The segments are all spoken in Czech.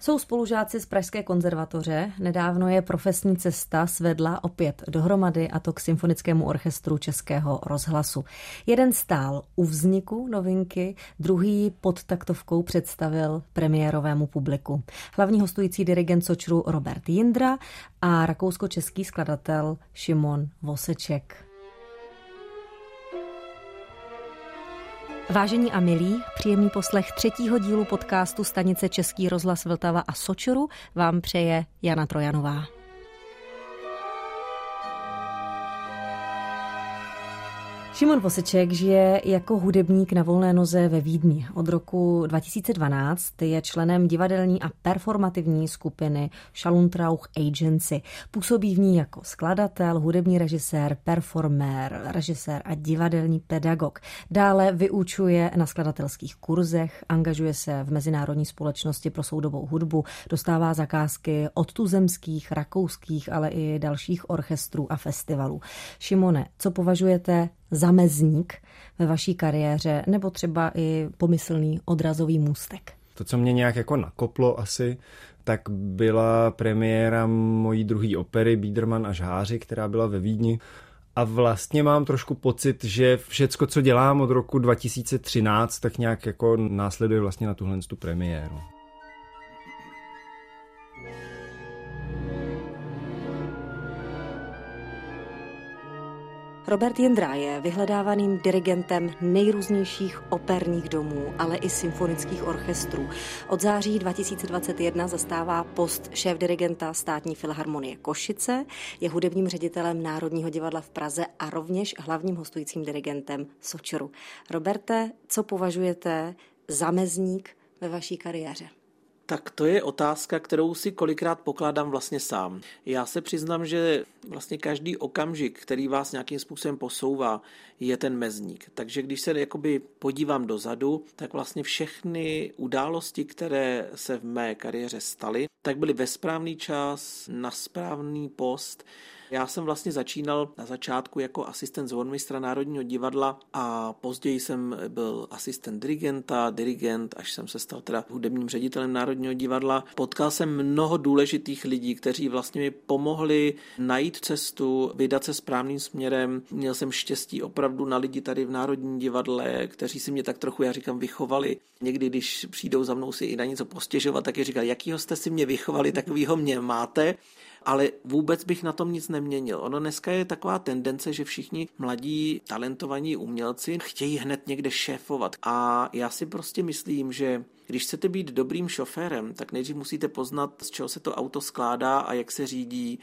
Jsou spolužáci z Pražské konzervatoře. Nedávno je profesní cesta svedla opět dohromady a to k Symfonickému orchestru Českého rozhlasu. Jeden stál u vzniku novinky, druhý pod taktovkou představil premiérovému publiku. Hlavní hostující dirigent Sočru Robert Jindra a rakousko-český skladatel Šimon Voseček. Vážení a milí, příjemný poslech třetího dílu podcastu stanice Český rozhlas Vltava a Sočoru vám přeje Jana Trojanová. Šimon Voseček žije jako hudebník na volné noze ve Vídni. Od roku 2012 je členem divadelní a performativní skupiny Schaluntrauch Agency. Působí v ní jako skladatel, hudební režisér, performér, režisér a divadelní pedagog. Dále vyučuje na skladatelských kurzech, angažuje se v Mezinárodní společnosti pro soudobou hudbu, dostává zakázky od tuzemských, rakouských, ale i dalších orchestrů a festivalů. Šimone, co považujete zamezník ve vaší kariéře nebo třeba i pomyslný odrazový můstek? To, co mě nějak jako nakoplo asi, tak byla premiéra mojí druhé opery Biederman a Žáři, která byla ve Vídni. A vlastně mám trošku pocit, že všecko, co dělám od roku 2013, tak nějak jako následuje vlastně na tuhle tu premiéru. Robert Jindra je vyhledávaným dirigentem nejrůznějších operních domů, ale i symfonických orchestrů. Od září 2021 zastává post šéf-dirigenta státní filharmonie Košice, je hudebním ředitelem Národního divadla v Praze a rovněž hlavním hostujícím dirigentem Sočeru. Roberte, co považujete za mezník ve vaší kariéře? Tak to je otázka, kterou si kolikrát pokládám vlastně sám. Já se přiznám, že vlastně každý okamžik, který vás nějakým způsobem posouvá, je ten mezník. Takže když se jakoby podívám dozadu, tak vlastně všechny události, které se v mé kariéře staly, tak byly ve správný čas, na správný post, já jsem vlastně začínal na začátku jako asistent zvormistra Národního divadla a později jsem byl asistent dirigenta, dirigent, až jsem se stal teda hudebním ředitelem Národního divadla. Potkal jsem mnoho důležitých lidí, kteří vlastně mi pomohli najít cestu, vydat se správným směrem. Měl jsem štěstí opravdu na lidi tady v Národním divadle, kteří si mě tak trochu, já říkám, vychovali. Někdy, když přijdou za mnou si i na něco postěžovat, tak je říkal, jakýho jste si mě vychovali, takovýho mě máte ale vůbec bych na tom nic neměnil. Ono dneska je taková tendence, že všichni mladí talentovaní umělci chtějí hned někde šéfovat. A já si prostě myslím, že když chcete být dobrým šoférem, tak nejdřív musíte poznat, z čeho se to auto skládá a jak se řídí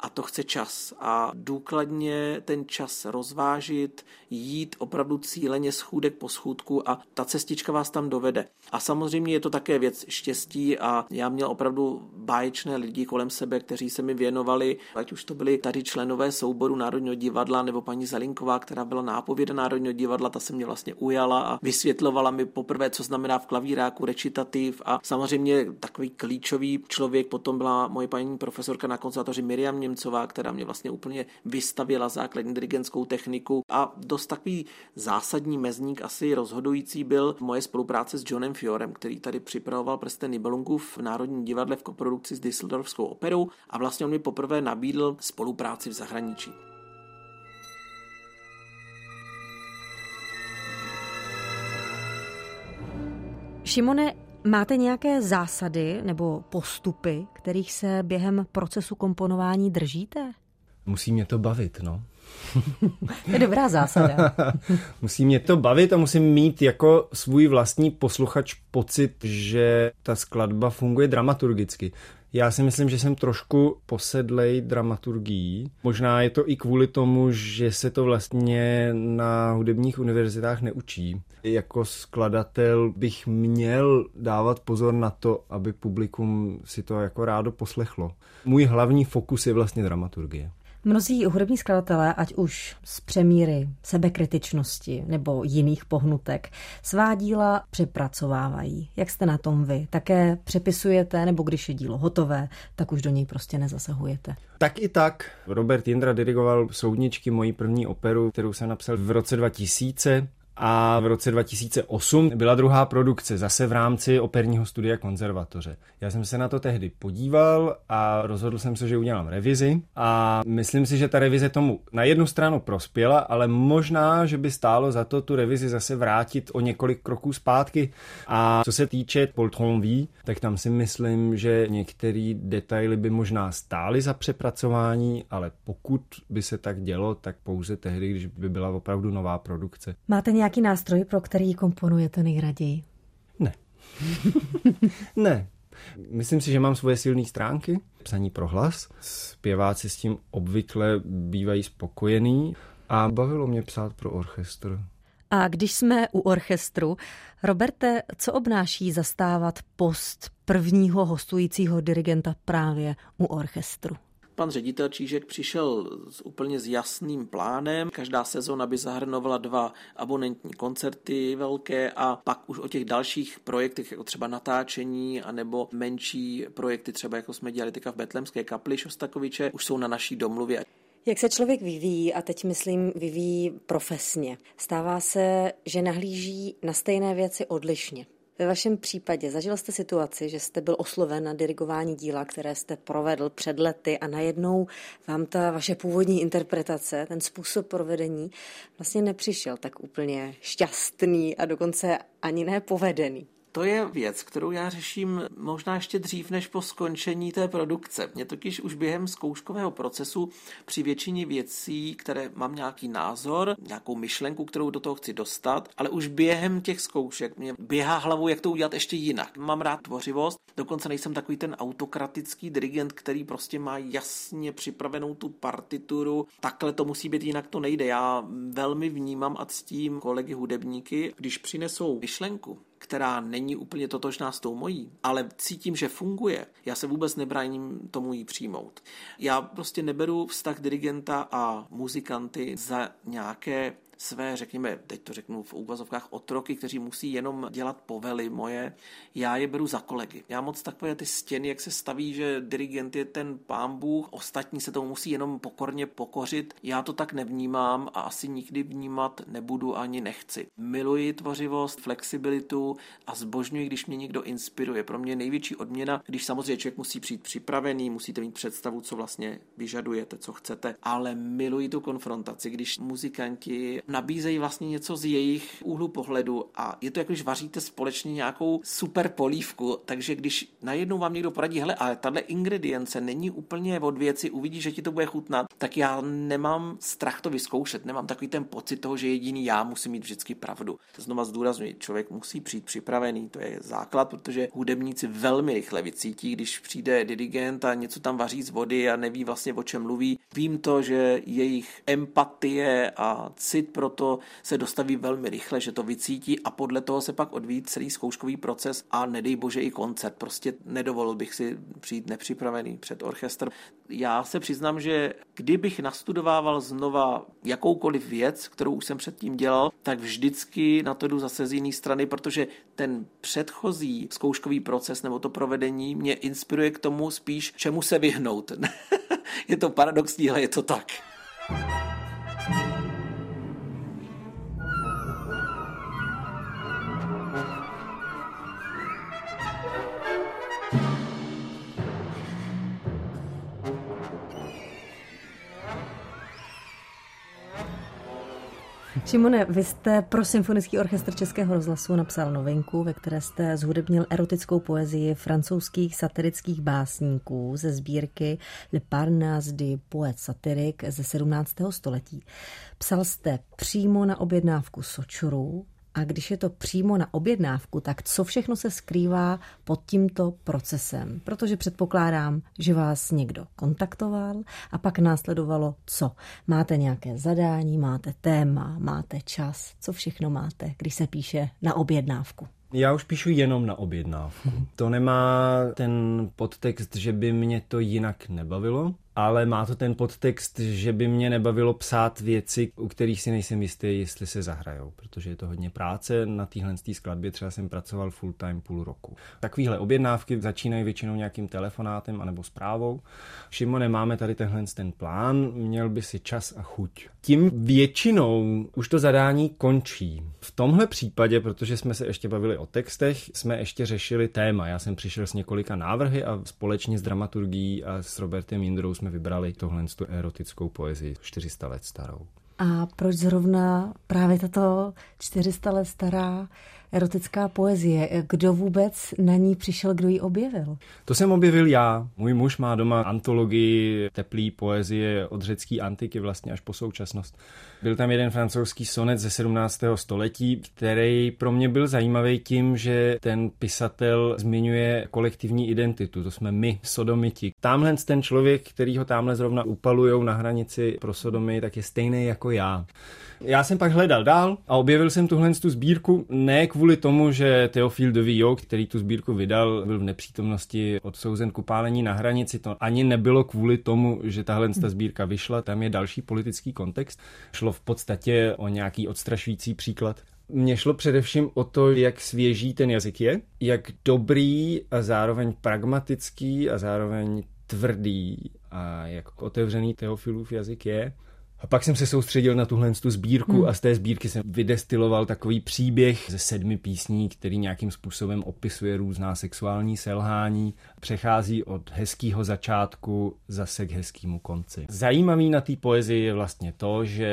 a to chce čas. A důkladně ten čas rozvážit, jít opravdu cíleně schůdek po schůdku a ta cestička vás tam dovede. A samozřejmě je to také věc štěstí a já měl opravdu báječné lidi kolem sebe, kteří se mi věnovali, ať už to byli tady členové souboru Národního divadla nebo paní Zalinková, která byla nápověda Národního divadla, ta se mě vlastně ujala a vysvětlovala mi poprvé, co znamená v klavíráku recitativ a samozřejmě takový klíčový člověk potom byla moje paní profesorka na konzervatoři Miriam Němcová, která mě vlastně úplně vystavila základní dirigentskou techniku a dost takový zásadní mezník, asi rozhodující byl moje spolupráce s Johnem Fiorem, který tady připravoval prsten Nibelungu v Národním divadle v koprodukci s Düsseldorfskou operou a vlastně on mi poprvé nabídl spolupráci v zahraničí. Šimone, máte nějaké zásady nebo postupy, kterých se během procesu komponování držíte? Musí mě to bavit, no. je dobrá zásada. musí mě to bavit a musím mít jako svůj vlastní posluchač pocit, že ta skladba funguje dramaturgicky. Já si myslím, že jsem trošku posedlej dramaturgií. Možná je to i kvůli tomu, že se to vlastně na hudebních univerzitách neučí. Jako skladatel bych měl dávat pozor na to, aby publikum si to jako rádo poslechlo. Můj hlavní fokus je vlastně dramaturgie. Mnozí hudební skladatelé, ať už z přemíry, sebekritičnosti nebo jiných pohnutek, svá díla přepracovávají. Jak jste na tom vy? Také přepisujete, nebo když je dílo hotové, tak už do něj prostě nezasahujete? Tak i tak. Robert Jindra dirigoval Soudničky, moji první operu, kterou jsem napsal v roce 2000 a v roce 2008 byla druhá produkce, zase v rámci operního studia konzervatoře. Já jsem se na to tehdy podíval a rozhodl jsem se, že udělám revizi a myslím si, že ta revize tomu na jednu stranu prospěla, ale možná, že by stálo za to tu revizi zase vrátit o několik kroků zpátky. A co se týče Poltron V, tak tam si myslím, že některé detaily by možná stály za přepracování, ale pokud by se tak dělo, tak pouze tehdy, když by byla opravdu nová produkce. Máte nějaký nástroj, pro který komponujete nejraději? Ne. ne. Myslím si, že mám svoje silné stránky, psaní pro hlas. Zpěváci s tím obvykle bývají spokojení a bavilo mě psát pro orchestr. A když jsme u orchestru, Roberte, co obnáší zastávat post prvního hostujícího dirigenta právě u orchestru? Pan ředitel Čížek přišel s úplně s jasným plánem. Každá sezóna by zahrnovala dva abonentní koncerty velké a pak už o těch dalších projektech, jako třeba natáčení, anebo menší projekty, třeba jako jsme dělali teďka v Betlemské kapli Šostakoviče, už jsou na naší domluvě. Jak se člověk vyvíjí, a teď myslím vyvíjí profesně, stává se, že nahlíží na stejné věci odlišně. Ve vašem případě zažil jste situaci, že jste byl osloven na dirigování díla, které jste provedl před lety a najednou vám ta vaše původní interpretace, ten způsob provedení vlastně nepřišel tak úplně šťastný a dokonce ani nepovedený. To je věc, kterou já řeším možná ještě dřív než po skončení té produkce. Mě totiž už během zkouškového procesu při většině věcí, které mám nějaký názor, nějakou myšlenku, kterou do toho chci dostat, ale už během těch zkoušek mě běhá hlavou, jak to udělat ještě jinak. Mám rád tvořivost, dokonce nejsem takový ten autokratický dirigent, který prostě má jasně připravenou tu partituru. Takhle to musí být, jinak to nejde. Já velmi vnímám a ctím kolegy hudebníky, když přinesou myšlenku, která není úplně totožná s tou mojí, ale cítím, že funguje, já se vůbec nebráním tomu jí přijmout. Já prostě neberu vztah dirigenta a muzikanty za nějaké své, řekněme, teď to řeknu v úvazovkách, otroky, kteří musí jenom dělat povely moje, já je beru za kolegy. Já moc takové ty stěny, jak se staví, že dirigent je ten pán Bůh, ostatní se tomu musí jenom pokorně pokořit, já to tak nevnímám a asi nikdy vnímat nebudu ani nechci. Miluji tvořivost, flexibilitu a zbožňuji, když mě někdo inspiruje. Pro mě největší odměna, když samozřejmě člověk musí přijít připravený, musíte mít představu, co vlastně vyžadujete, co chcete, ale miluji tu konfrontaci, když muzikanti nabízejí vlastně něco z jejich úhlu pohledu a je to jako, když vaříte společně nějakou super polívku, takže když najednou vám někdo poradí, hele, ale tahle ingredience není úplně od věci, uvidí, že ti to bude chutnat, tak já nemám strach to vyzkoušet, nemám takový ten pocit toho, že jediný já musím mít vždycky pravdu. Znova zdůraznuju, člověk musí přijít připravený, to je základ, protože hudebníci velmi rychle vycítí, když přijde dirigent a něco tam vaří z vody a neví vlastně o čem mluví. Vím to, že jejich empatie a cit proto se dostaví velmi rychle, že to vycítí a podle toho se pak odvíjí celý zkouškový proces a nedej bože i koncert. Prostě nedovolil bych si přijít nepřipravený před orchestr. Já se přiznám, že kdybych nastudovával znova jakoukoliv věc, kterou už jsem předtím dělal, tak vždycky na to jdu zase z jiné strany, protože ten předchozí zkouškový proces nebo to provedení mě inspiruje k tomu spíš, čemu se vyhnout. je to paradoxní, ale je to tak. Šimone, vy jste pro Symfonický orchestr Českého rozhlasu napsal novinku, ve které jste zhudebnil erotickou poezii francouzských satirických básníků ze sbírky Le Parnasse de Poet Satiric ze 17. století. Psal jste přímo na objednávku Sočurů, a když je to přímo na objednávku, tak co všechno se skrývá pod tímto procesem? Protože předpokládám, že vás někdo kontaktoval a pak následovalo co? Máte nějaké zadání, máte téma, máte čas, co všechno máte, když se píše na objednávku? Já už píšu jenom na objednávku. To nemá ten podtext, že by mě to jinak nebavilo. Ale má to ten podtext, že by mě nebavilo psát věci, u kterých si nejsem jistý, jestli se zahrajou, protože je to hodně práce. Na téhle skladbě třeba jsem pracoval full time půl roku. Takovéhle objednávky začínají většinou nějakým telefonátem anebo zprávou. Šimone, máme tady tenhle ten plán, měl by si čas a chuť. Tím většinou už to zadání končí. V tomhle případě, protože jsme se ještě bavili o textech, jsme ještě řešili téma. Já jsem přišel s několika návrhy a společně s dramaturgií a s Robertem Jindrou jsme vybrali tohle tu erotickou poezii 400 let starou. A proč zrovna právě tato 400 let stará erotická poezie. Kdo vůbec na ní přišel, kdo ji objevil? To jsem objevil já. Můj muž má doma antologii teplý poezie od řecké antiky vlastně až po současnost. Byl tam jeden francouzský sonet ze 17. století, který pro mě byl zajímavý tím, že ten pisatel zmiňuje kolektivní identitu. To jsme my, sodomiti. Tamhle ten člověk, který ho tamhle zrovna upalujou na hranici pro sodomy, tak je stejný jako já. Já jsem pak hledal dál a objevil jsem tuhle tu sbírku ne kvůli tomu, že Theophile de Villot, který tu sbírku vydal, byl v nepřítomnosti odsouzen k upálení na hranici. To ani nebylo kvůli tomu, že tahle ta sbírka vyšla. Tam je další politický kontext. Šlo v podstatě o nějaký odstrašující příklad. Mně šlo především o to, jak svěží ten jazyk je, jak dobrý a zároveň pragmatický a zároveň tvrdý a jak otevřený Teofilův jazyk je. A pak jsem se soustředil na tuhle tu sbírku hmm. a z té sbírky jsem vydestiloval takový příběh ze sedmi písní, který nějakým způsobem opisuje různá sexuální selhání, přechází od hezkého začátku zase k hezkému konci. Zajímavý na té poezii je vlastně to, že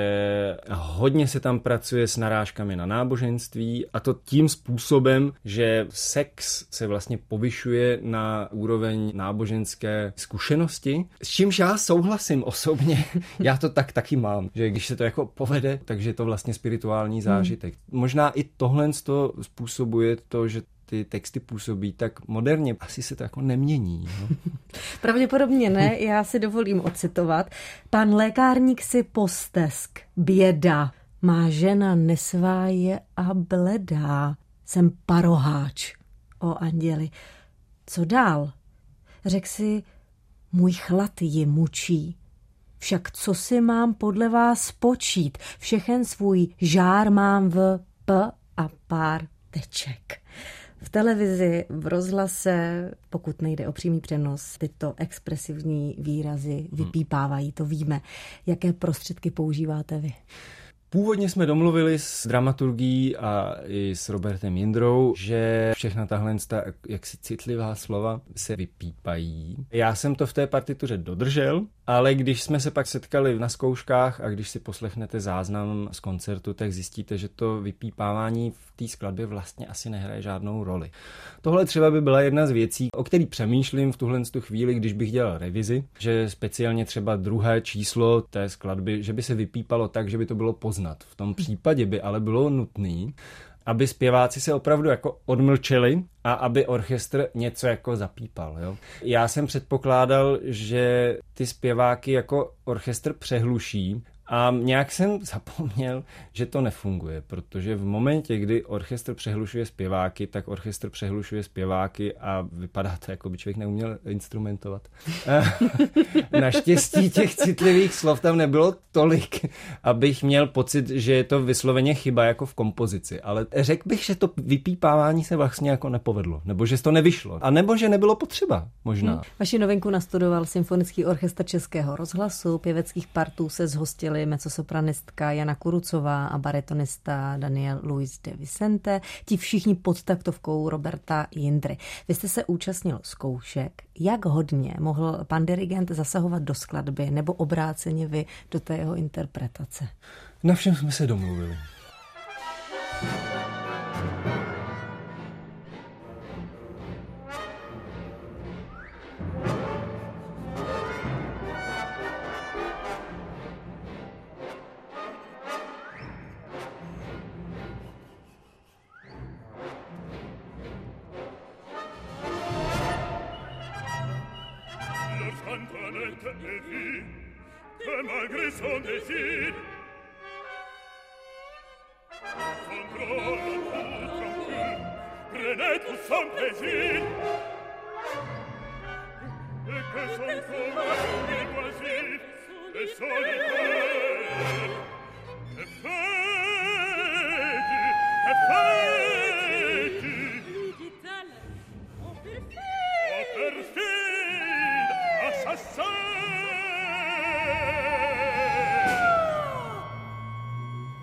hodně se tam pracuje s narážkami na náboženství a to tím způsobem, že sex se vlastně povyšuje na úroveň náboženské zkušenosti, s čímž já souhlasím osobně. já to tak taky mám, že když se to jako povede, takže je to vlastně spirituální zážitek. Hmm. Možná i tohle to způsobuje to, že ty texty působí tak moderně. Asi se to jako nemění. No? Pravděpodobně ne, já si dovolím ocitovat. Pan lékárník si postesk, běda, má žena nesváje a bledá. Jsem paroháč, o anděli. Co dál? Řekl si, můj chlad ji mučí. Však co si mám podle vás počít? Všechen svůj žár mám v p a pár teček. V televizi, v rozhlase, pokud nejde o přímý přenos, tyto expresivní výrazy vypípávají, to víme. Jaké prostředky používáte vy? Původně jsme domluvili s dramaturgií a i s Robertem Jindrou, že všechna tahle jaksi citlivá slova se vypípají. Já jsem to v té partituře dodržel, ale když jsme se pak setkali na zkouškách a když si poslechnete záznam z koncertu, tak zjistíte, že to vypípávání v té skladbě vlastně asi nehraje žádnou roli. Tohle třeba by byla jedna z věcí, o který přemýšlím v tuhle tu chvíli, když bych dělal revizi, že speciálně třeba druhé číslo té skladby, že by se vypípalo tak, že by to bylo poznat. V tom případě by ale bylo nutné, aby zpěváci se opravdu jako odmlčeli a aby orchestr něco jako zapípal. Jo? Já jsem předpokládal, že ty zpěváky jako orchestr přehluší a nějak jsem zapomněl, že to nefunguje, protože v momentě, kdy orchestr přehlušuje zpěváky, tak orchestr přehlušuje zpěváky a vypadá to, jako by člověk neuměl instrumentovat. Naštěstí těch citlivých slov tam nebylo tolik, abych měl pocit, že je to vysloveně chyba jako v kompozici. Ale řekl bych, že to vypípávání se vlastně jako nepovedlo, nebo že to nevyšlo, a nebo že nebylo potřeba, možná. Hmm. Vaši novinku nastudoval Symfonický orchestr Českého rozhlasu, pěveckých partů se zhostili byli mecosopranistka Jana Kurucová a baritonista Daniel Luis de Vicente, ti všichni pod taktovkou Roberta Jindry. Vy jste se účastnil zkoušek. Jak hodně mohl pan dirigent zasahovat do skladby nebo obráceně vy do té jeho interpretace? Na všem jsme se domluvili.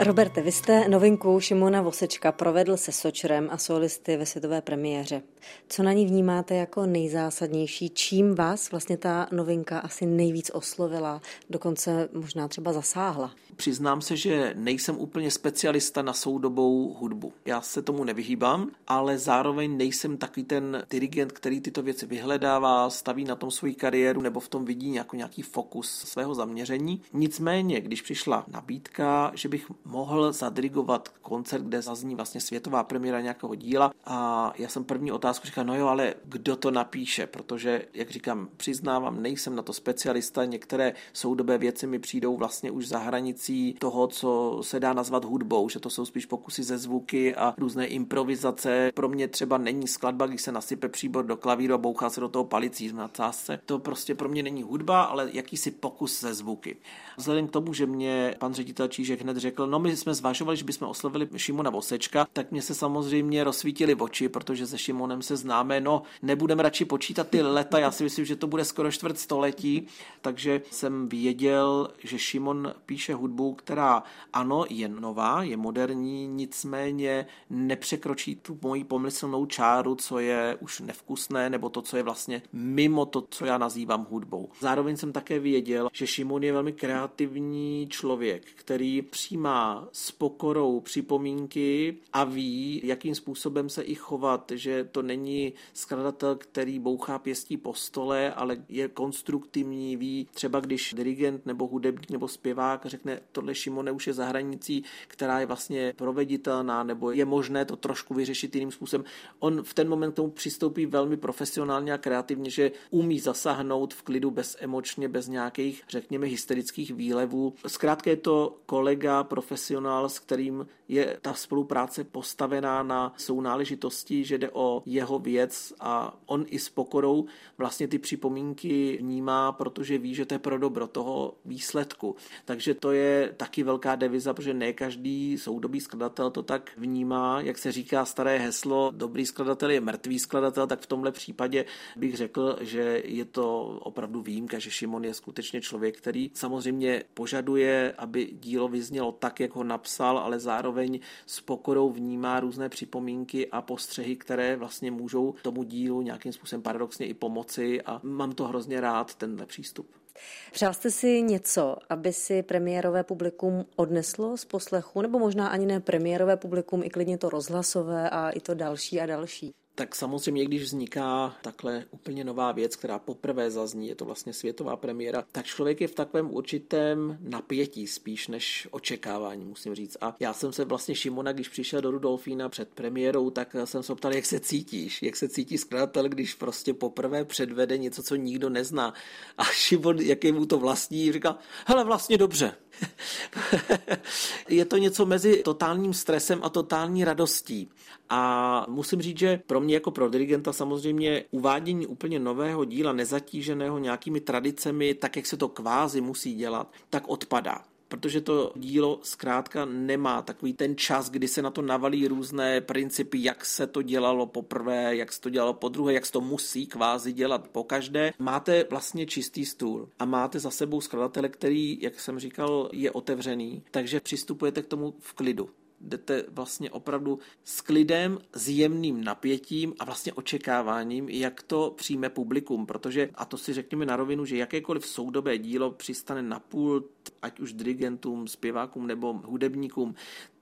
Roberte, vy jste novinku Šimona Vosečka provedl se Sočrem a solisty ve světové premiéře. Co na ní vnímáte jako nejzásadnější? Čím vás vlastně ta novinka asi nejvíc oslovila, dokonce možná třeba zasáhla? Přiznám se, že nejsem úplně specialista na soudobou hudbu. Já se tomu nevyhýbám, ale zároveň nejsem takový ten dirigent, který tyto věci vyhledává, staví na tom svoji kariéru nebo v tom vidí jako nějaký fokus svého zaměření. Nicméně, když přišla nabídka, že bych mohl zadirigovat koncert, kde zazní vlastně světová premiéra nějakého díla a já jsem první otázku říkal, no jo, ale kdo to napíše, protože, jak říkám, přiznávám, nejsem na to specialista, některé soudobé věci mi přijdou vlastně už za hranicí toho, co se dá nazvat hudbou, že to jsou spíš pokusy ze zvuky a různé improvizace. Pro mě třeba není skladba, když se nasype příbor do klavíru a bouchá se do toho palicí na cásce. To prostě pro mě není hudba, ale jakýsi pokus ze zvuky. Vzhledem k tomu, že mě pan ředitel Čížek hned řekl, no my jsme zvažovali, že bychom oslovili Šimona Vosečka, tak mě se samozřejmě rozsvítili oči, protože se Šimonem se známe. No, nebudeme radši počítat ty leta, já si myslím, že to bude skoro čtvrt století, takže jsem věděl, že Šimon píše hudbu, která ano, je nová, je moderní, nicméně nepřekročí tu moji pomyslnou čáru, co je už nevkusné, nebo to, co je vlastně mimo to, co já nazývám hudbou. Zároveň jsem také věděl, že Šimon je velmi kreativní člověk, který přijímá s pokorou připomínky a ví, jakým způsobem se i chovat, že to není skladatel, který bouchá pěstí po stole, ale je konstruktivní, ví třeba když dirigent nebo hudebník nebo zpěvák řekne, tohle Šimone už je za hranicí, která je vlastně proveditelná, nebo je možné to trošku vyřešit jiným způsobem. On v ten moment k tomu přistoupí velmi profesionálně a kreativně, že umí zasáhnout v klidu bez emočně, bez nějakých, řekněme, hysterických výlevů. Zkrátka je to kolega, profesionál, s kterým je ta spolupráce postavená na sounáležitosti, že jde o jeho věc a on i s pokorou vlastně ty připomínky vnímá, protože ví, že to je pro dobro toho výsledku. Takže to je taky velká deviza, protože ne každý soudobý skladatel to tak vnímá, jak se říká staré heslo, dobrý skladatel je mrtvý skladatel, tak v tomhle případě bych řekl, že je to opravdu výjimka, že Šimon je skutečně člověk, který samozřejmě požaduje, aby dílo vyznělo tak, jak ho napsal, ale zároveň s pokorou vnímá různé připomínky a postřehy, které vlastně můžou tomu dílu nějakým způsobem paradoxně i pomoci a mám to hrozně rád, tenhle přístup. Přál jste si něco, aby si premiérové publikum odneslo z poslechu, nebo možná ani ne premiérové publikum, i klidně to rozhlasové a i to další a další? Tak samozřejmě, když vzniká takhle úplně nová věc, která poprvé zazní, je to vlastně světová premiéra, tak člověk je v takovém určitém napětí spíš než očekávání, musím říct. A já jsem se vlastně Šimona, když přišel do Rudolfína před premiérou, tak jsem se ptal, jak se cítíš, jak se cítí skladatel, když prostě poprvé předvede něco, co nikdo nezná. A Šimon, jak je mu to vlastní, říká, hele, vlastně dobře, je to něco mezi totálním stresem a totální radostí. A musím říct, že pro mě jako pro dirigenta samozřejmě uvádění úplně nového díla, nezatíženého nějakými tradicemi, tak jak se to kvázi musí dělat, tak odpadá protože to dílo zkrátka nemá takový ten čas, kdy se na to navalí různé principy, jak se to dělalo poprvé, jak se to dělalo po druhé, jak se to musí kvázi dělat po každé. Máte vlastně čistý stůl a máte za sebou skladatele, který, jak jsem říkal, je otevřený, takže přistupujete k tomu v klidu jdete vlastně opravdu s klidem, s jemným napětím a vlastně očekáváním, jak to přijme publikum, protože, a to si řekněme na rovinu, že jakékoliv soudobé dílo přistane na pult, ať už dirigentům, zpěvákům nebo hudebníkům,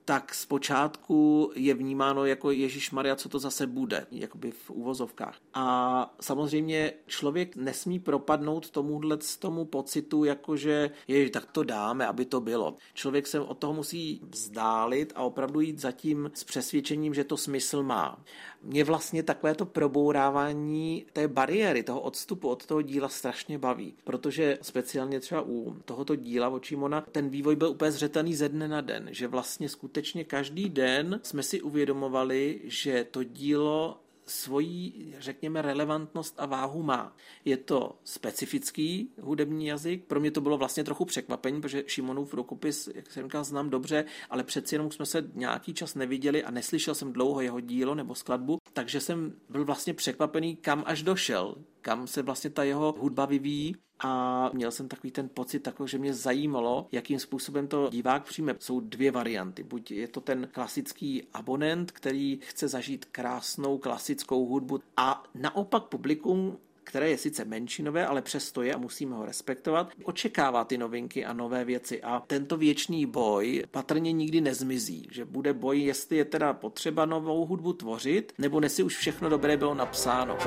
tak zpočátku je vnímáno jako Ježíš Maria, co to zase bude, jakoby v úvozovkách. A samozřejmě člověk nesmí propadnout tomuhle tomu pocitu, jakože je, tak to dáme, aby to bylo. Člověk se od toho musí vzdálit a opravdu jít zatím s přesvědčením, že to smysl má. Mě vlastně takové to probourávání té bariéry, toho odstupu od toho díla strašně baví, protože speciálně třeba u tohoto díla Očímona ten vývoj byl úplně zřetelný ze dne na den, že vlastně skutečně každý den jsme si uvědomovali, že to dílo svoji, řekněme, relevantnost a váhu má. Je to specifický hudební jazyk, pro mě to bylo vlastně trochu překvapení, protože Šimonův rukopis, jak jsem říkal, znám dobře, ale přeci jenom jsme se nějaký čas neviděli a neslyšel jsem dlouho jeho dílo nebo skladbu, takže jsem byl vlastně překvapený, kam až došel, kam se vlastně ta jeho hudba vyvíjí a měl jsem takový ten pocit, takový, že mě zajímalo, jakým způsobem to divák přijme. Jsou dvě varianty. Buď je to ten klasický abonent, který chce zažít krásnou klasickou hudbu a naopak publikum které je sice menšinové, ale přesto je a musíme ho respektovat, očekává ty novinky a nové věci. A tento věčný boj patrně nikdy nezmizí, že bude boj, jestli je teda potřeba novou hudbu tvořit, nebo nesi už všechno dobré bylo napsáno.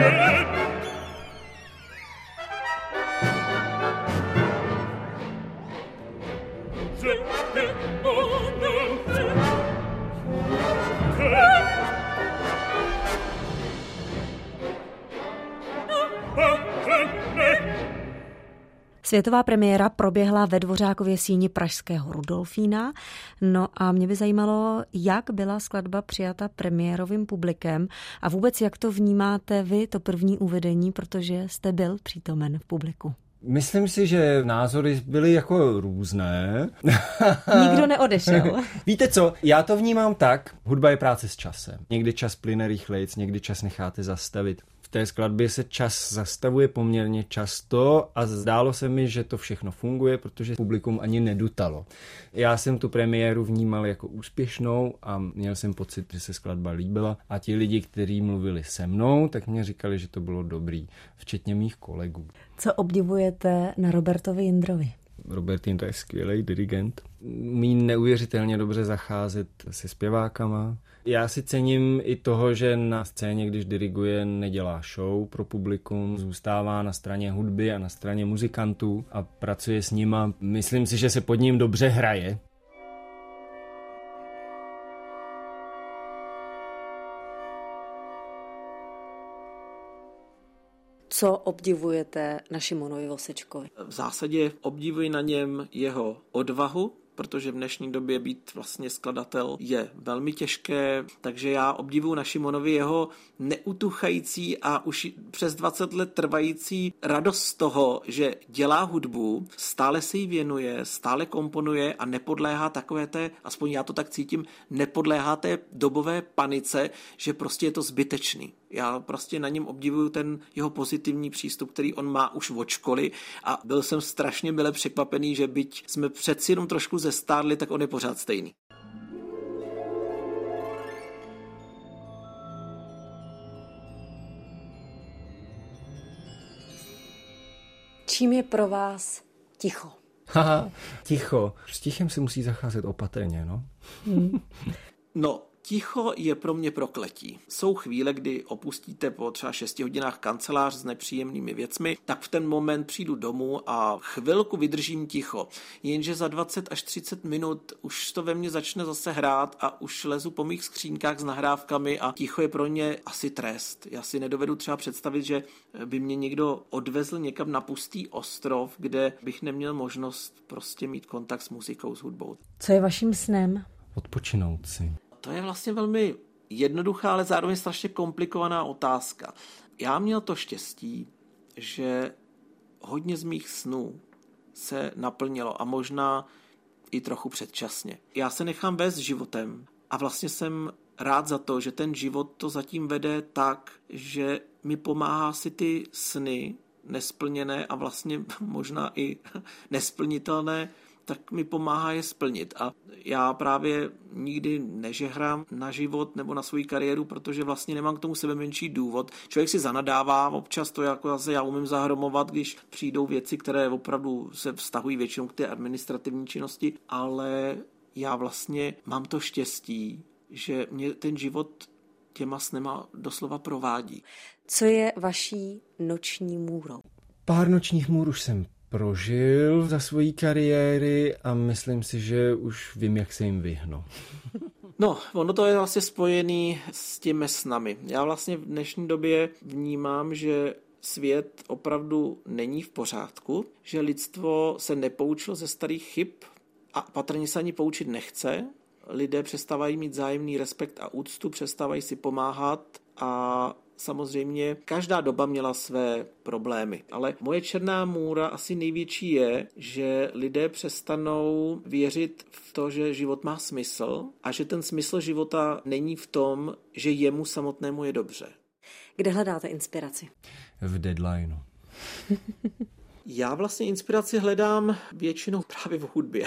Oh, Světová premiéra proběhla ve Dvořákově síni pražského Rudolfína. No a mě by zajímalo, jak byla skladba přijata premiérovým publikem a vůbec jak to vnímáte vy, to první uvedení, protože jste byl přítomen v publiku. Myslím si, že názory byly jako různé. Nikdo neodešel. Víte co, já to vnímám tak, hudba je práce s časem. Někdy čas plyne rychlejc, někdy čas necháte zastavit té skladbě se čas zastavuje poměrně často a zdálo se mi, že to všechno funguje, protože publikum ani nedutalo. Já jsem tu premiéru vnímal jako úspěšnou a měl jsem pocit, že se skladba líbila a ti lidi, kteří mluvili se mnou, tak mě říkali, že to bylo dobrý, včetně mých kolegů. Co obdivujete na Robertovi Jindrovi? Robert Jindra je skvělý dirigent. Umí neuvěřitelně dobře zacházet se zpěvákama, já si cením i toho, že na scéně, když diriguje, nedělá show pro publikum, zůstává na straně hudby a na straně muzikantů a pracuje s nima. Myslím si, že se pod ním dobře hraje. Co obdivujete na Šimonovi Vosečkovi? V zásadě obdivuji na něm jeho odvahu, protože v dnešní době být vlastně skladatel je velmi těžké, takže já obdivuju na Šimonovi jeho neutuchající a už přes 20 let trvající radost z toho, že dělá hudbu, stále se jí věnuje, stále komponuje a nepodléhá takové té, aspoň já to tak cítím, nepodléhá té dobové panice, že prostě je to zbytečný. Já prostě na něm obdivuju ten jeho pozitivní přístup, který on má už od školy a byl jsem strašně mile překvapený, že byť jsme přeci jenom trošku zestárli, tak on je pořád stejný. Čím je pro vás ticho? Haha, ticho. S tichem se musí zacházet opatrně, no. Hmm. No, Ticho je pro mě prokletí. Jsou chvíle, kdy opustíte po třeba 6 hodinách kancelář s nepříjemnými věcmi, tak v ten moment přijdu domů a chvilku vydržím ticho. Jenže za 20 až 30 minut už to ve mně začne zase hrát a už lezu po mých skřínkách s nahrávkami a ticho je pro ně asi trest. Já si nedovedu třeba představit, že by mě někdo odvezl někam na pustý ostrov, kde bych neměl možnost prostě mít kontakt s muzikou, s hudbou. Co je vaším snem? Odpočinout si. To je vlastně velmi jednoduchá, ale zároveň strašně komplikovaná otázka. Já měl to štěstí, že hodně z mých snů se naplnilo a možná i trochu předčasně. Já se nechám vést životem a vlastně jsem rád za to, že ten život to zatím vede tak, že mi pomáhá si ty sny nesplněné a vlastně možná i nesplnitelné tak mi pomáhá je splnit. A já právě nikdy nežehrám na život nebo na svou kariéru, protože vlastně nemám k tomu sebe menší důvod. Člověk si zanadává, občas to jako zase já umím zahromovat, když přijdou věci, které opravdu se vztahují většinou k té administrativní činnosti, ale já vlastně mám to štěstí, že mě ten život těma snema doslova provádí. Co je vaší noční můrou? Pár nočních můr už jsem prožil za svojí kariéry a myslím si, že už vím, jak se jim vyhnu. No, ono to je vlastně spojený s těmi snami. Já vlastně v dnešní době vnímám, že svět opravdu není v pořádku, že lidstvo se nepoučilo ze starých chyb a patrně se ani poučit nechce. Lidé přestávají mít zájemný respekt a úctu, přestávají si pomáhat a samozřejmě každá doba měla své problémy. Ale moje černá můra asi největší je, že lidé přestanou věřit v to, že život má smysl a že ten smysl života není v tom, že jemu samotnému je dobře. Kde hledáte inspiraci? V deadlineu. Já vlastně inspiraci hledám většinou právě v hudbě.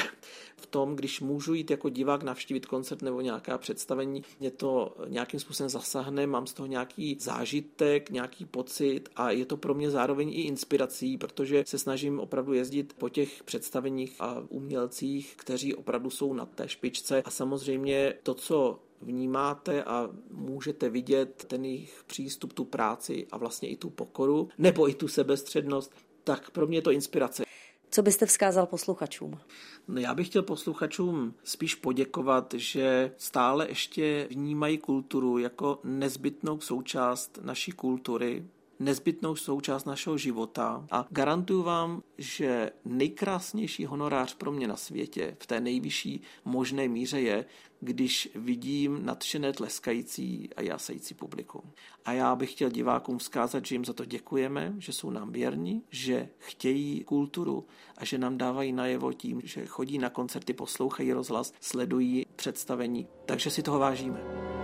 V tom, když můžu jít jako divák navštívit koncert nebo nějaká představení, mě to nějakým způsobem zasahne, mám z toho nějaký zážitek, nějaký pocit a je to pro mě zároveň i inspirací, protože se snažím opravdu jezdit po těch představeních a umělcích, kteří opravdu jsou na té špičce a samozřejmě to, co vnímáte a můžete vidět ten jejich přístup, tu práci a vlastně i tu pokoru, nebo i tu sebestřednost, tak pro mě je to inspirace. Co byste vzkázal posluchačům? No já bych chtěl posluchačům spíš poděkovat, že stále ještě vnímají kulturu jako nezbytnou součást naší kultury, nezbytnou součást našeho života a garantuju vám, že nejkrásnější honorář pro mě na světě v té nejvyšší možné míře je, když vidím nadšené tleskající a jásající publikum. A já bych chtěl divákům vzkázat, že jim za to děkujeme, že jsou nám věrní, že chtějí kulturu a že nám dávají najevo tím, že chodí na koncerty, poslouchají rozhlas, sledují představení. Takže si toho vážíme.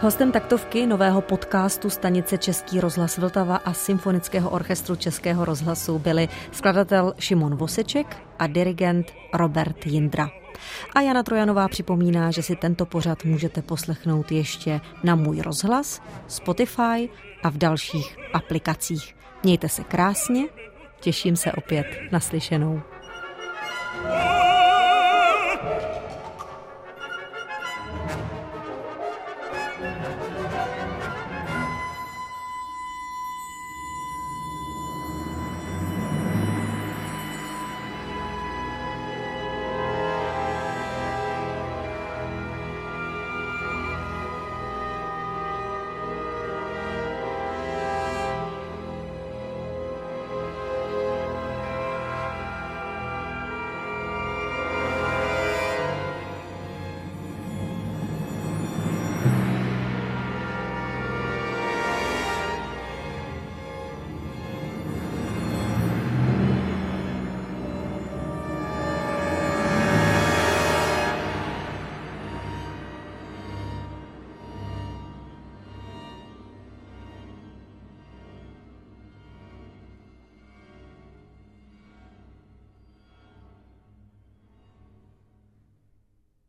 Hostem taktovky nového podcastu stanice Český rozhlas Vltava a Symfonického orchestru Českého rozhlasu byli skladatel Šimon Voseček a dirigent Robert Jindra. A Jana Trojanová připomíná, že si tento pořad můžete poslechnout ještě na můj rozhlas, Spotify a v dalších aplikacích. Mějte se krásně, těším se opět na slyšenou. Oh!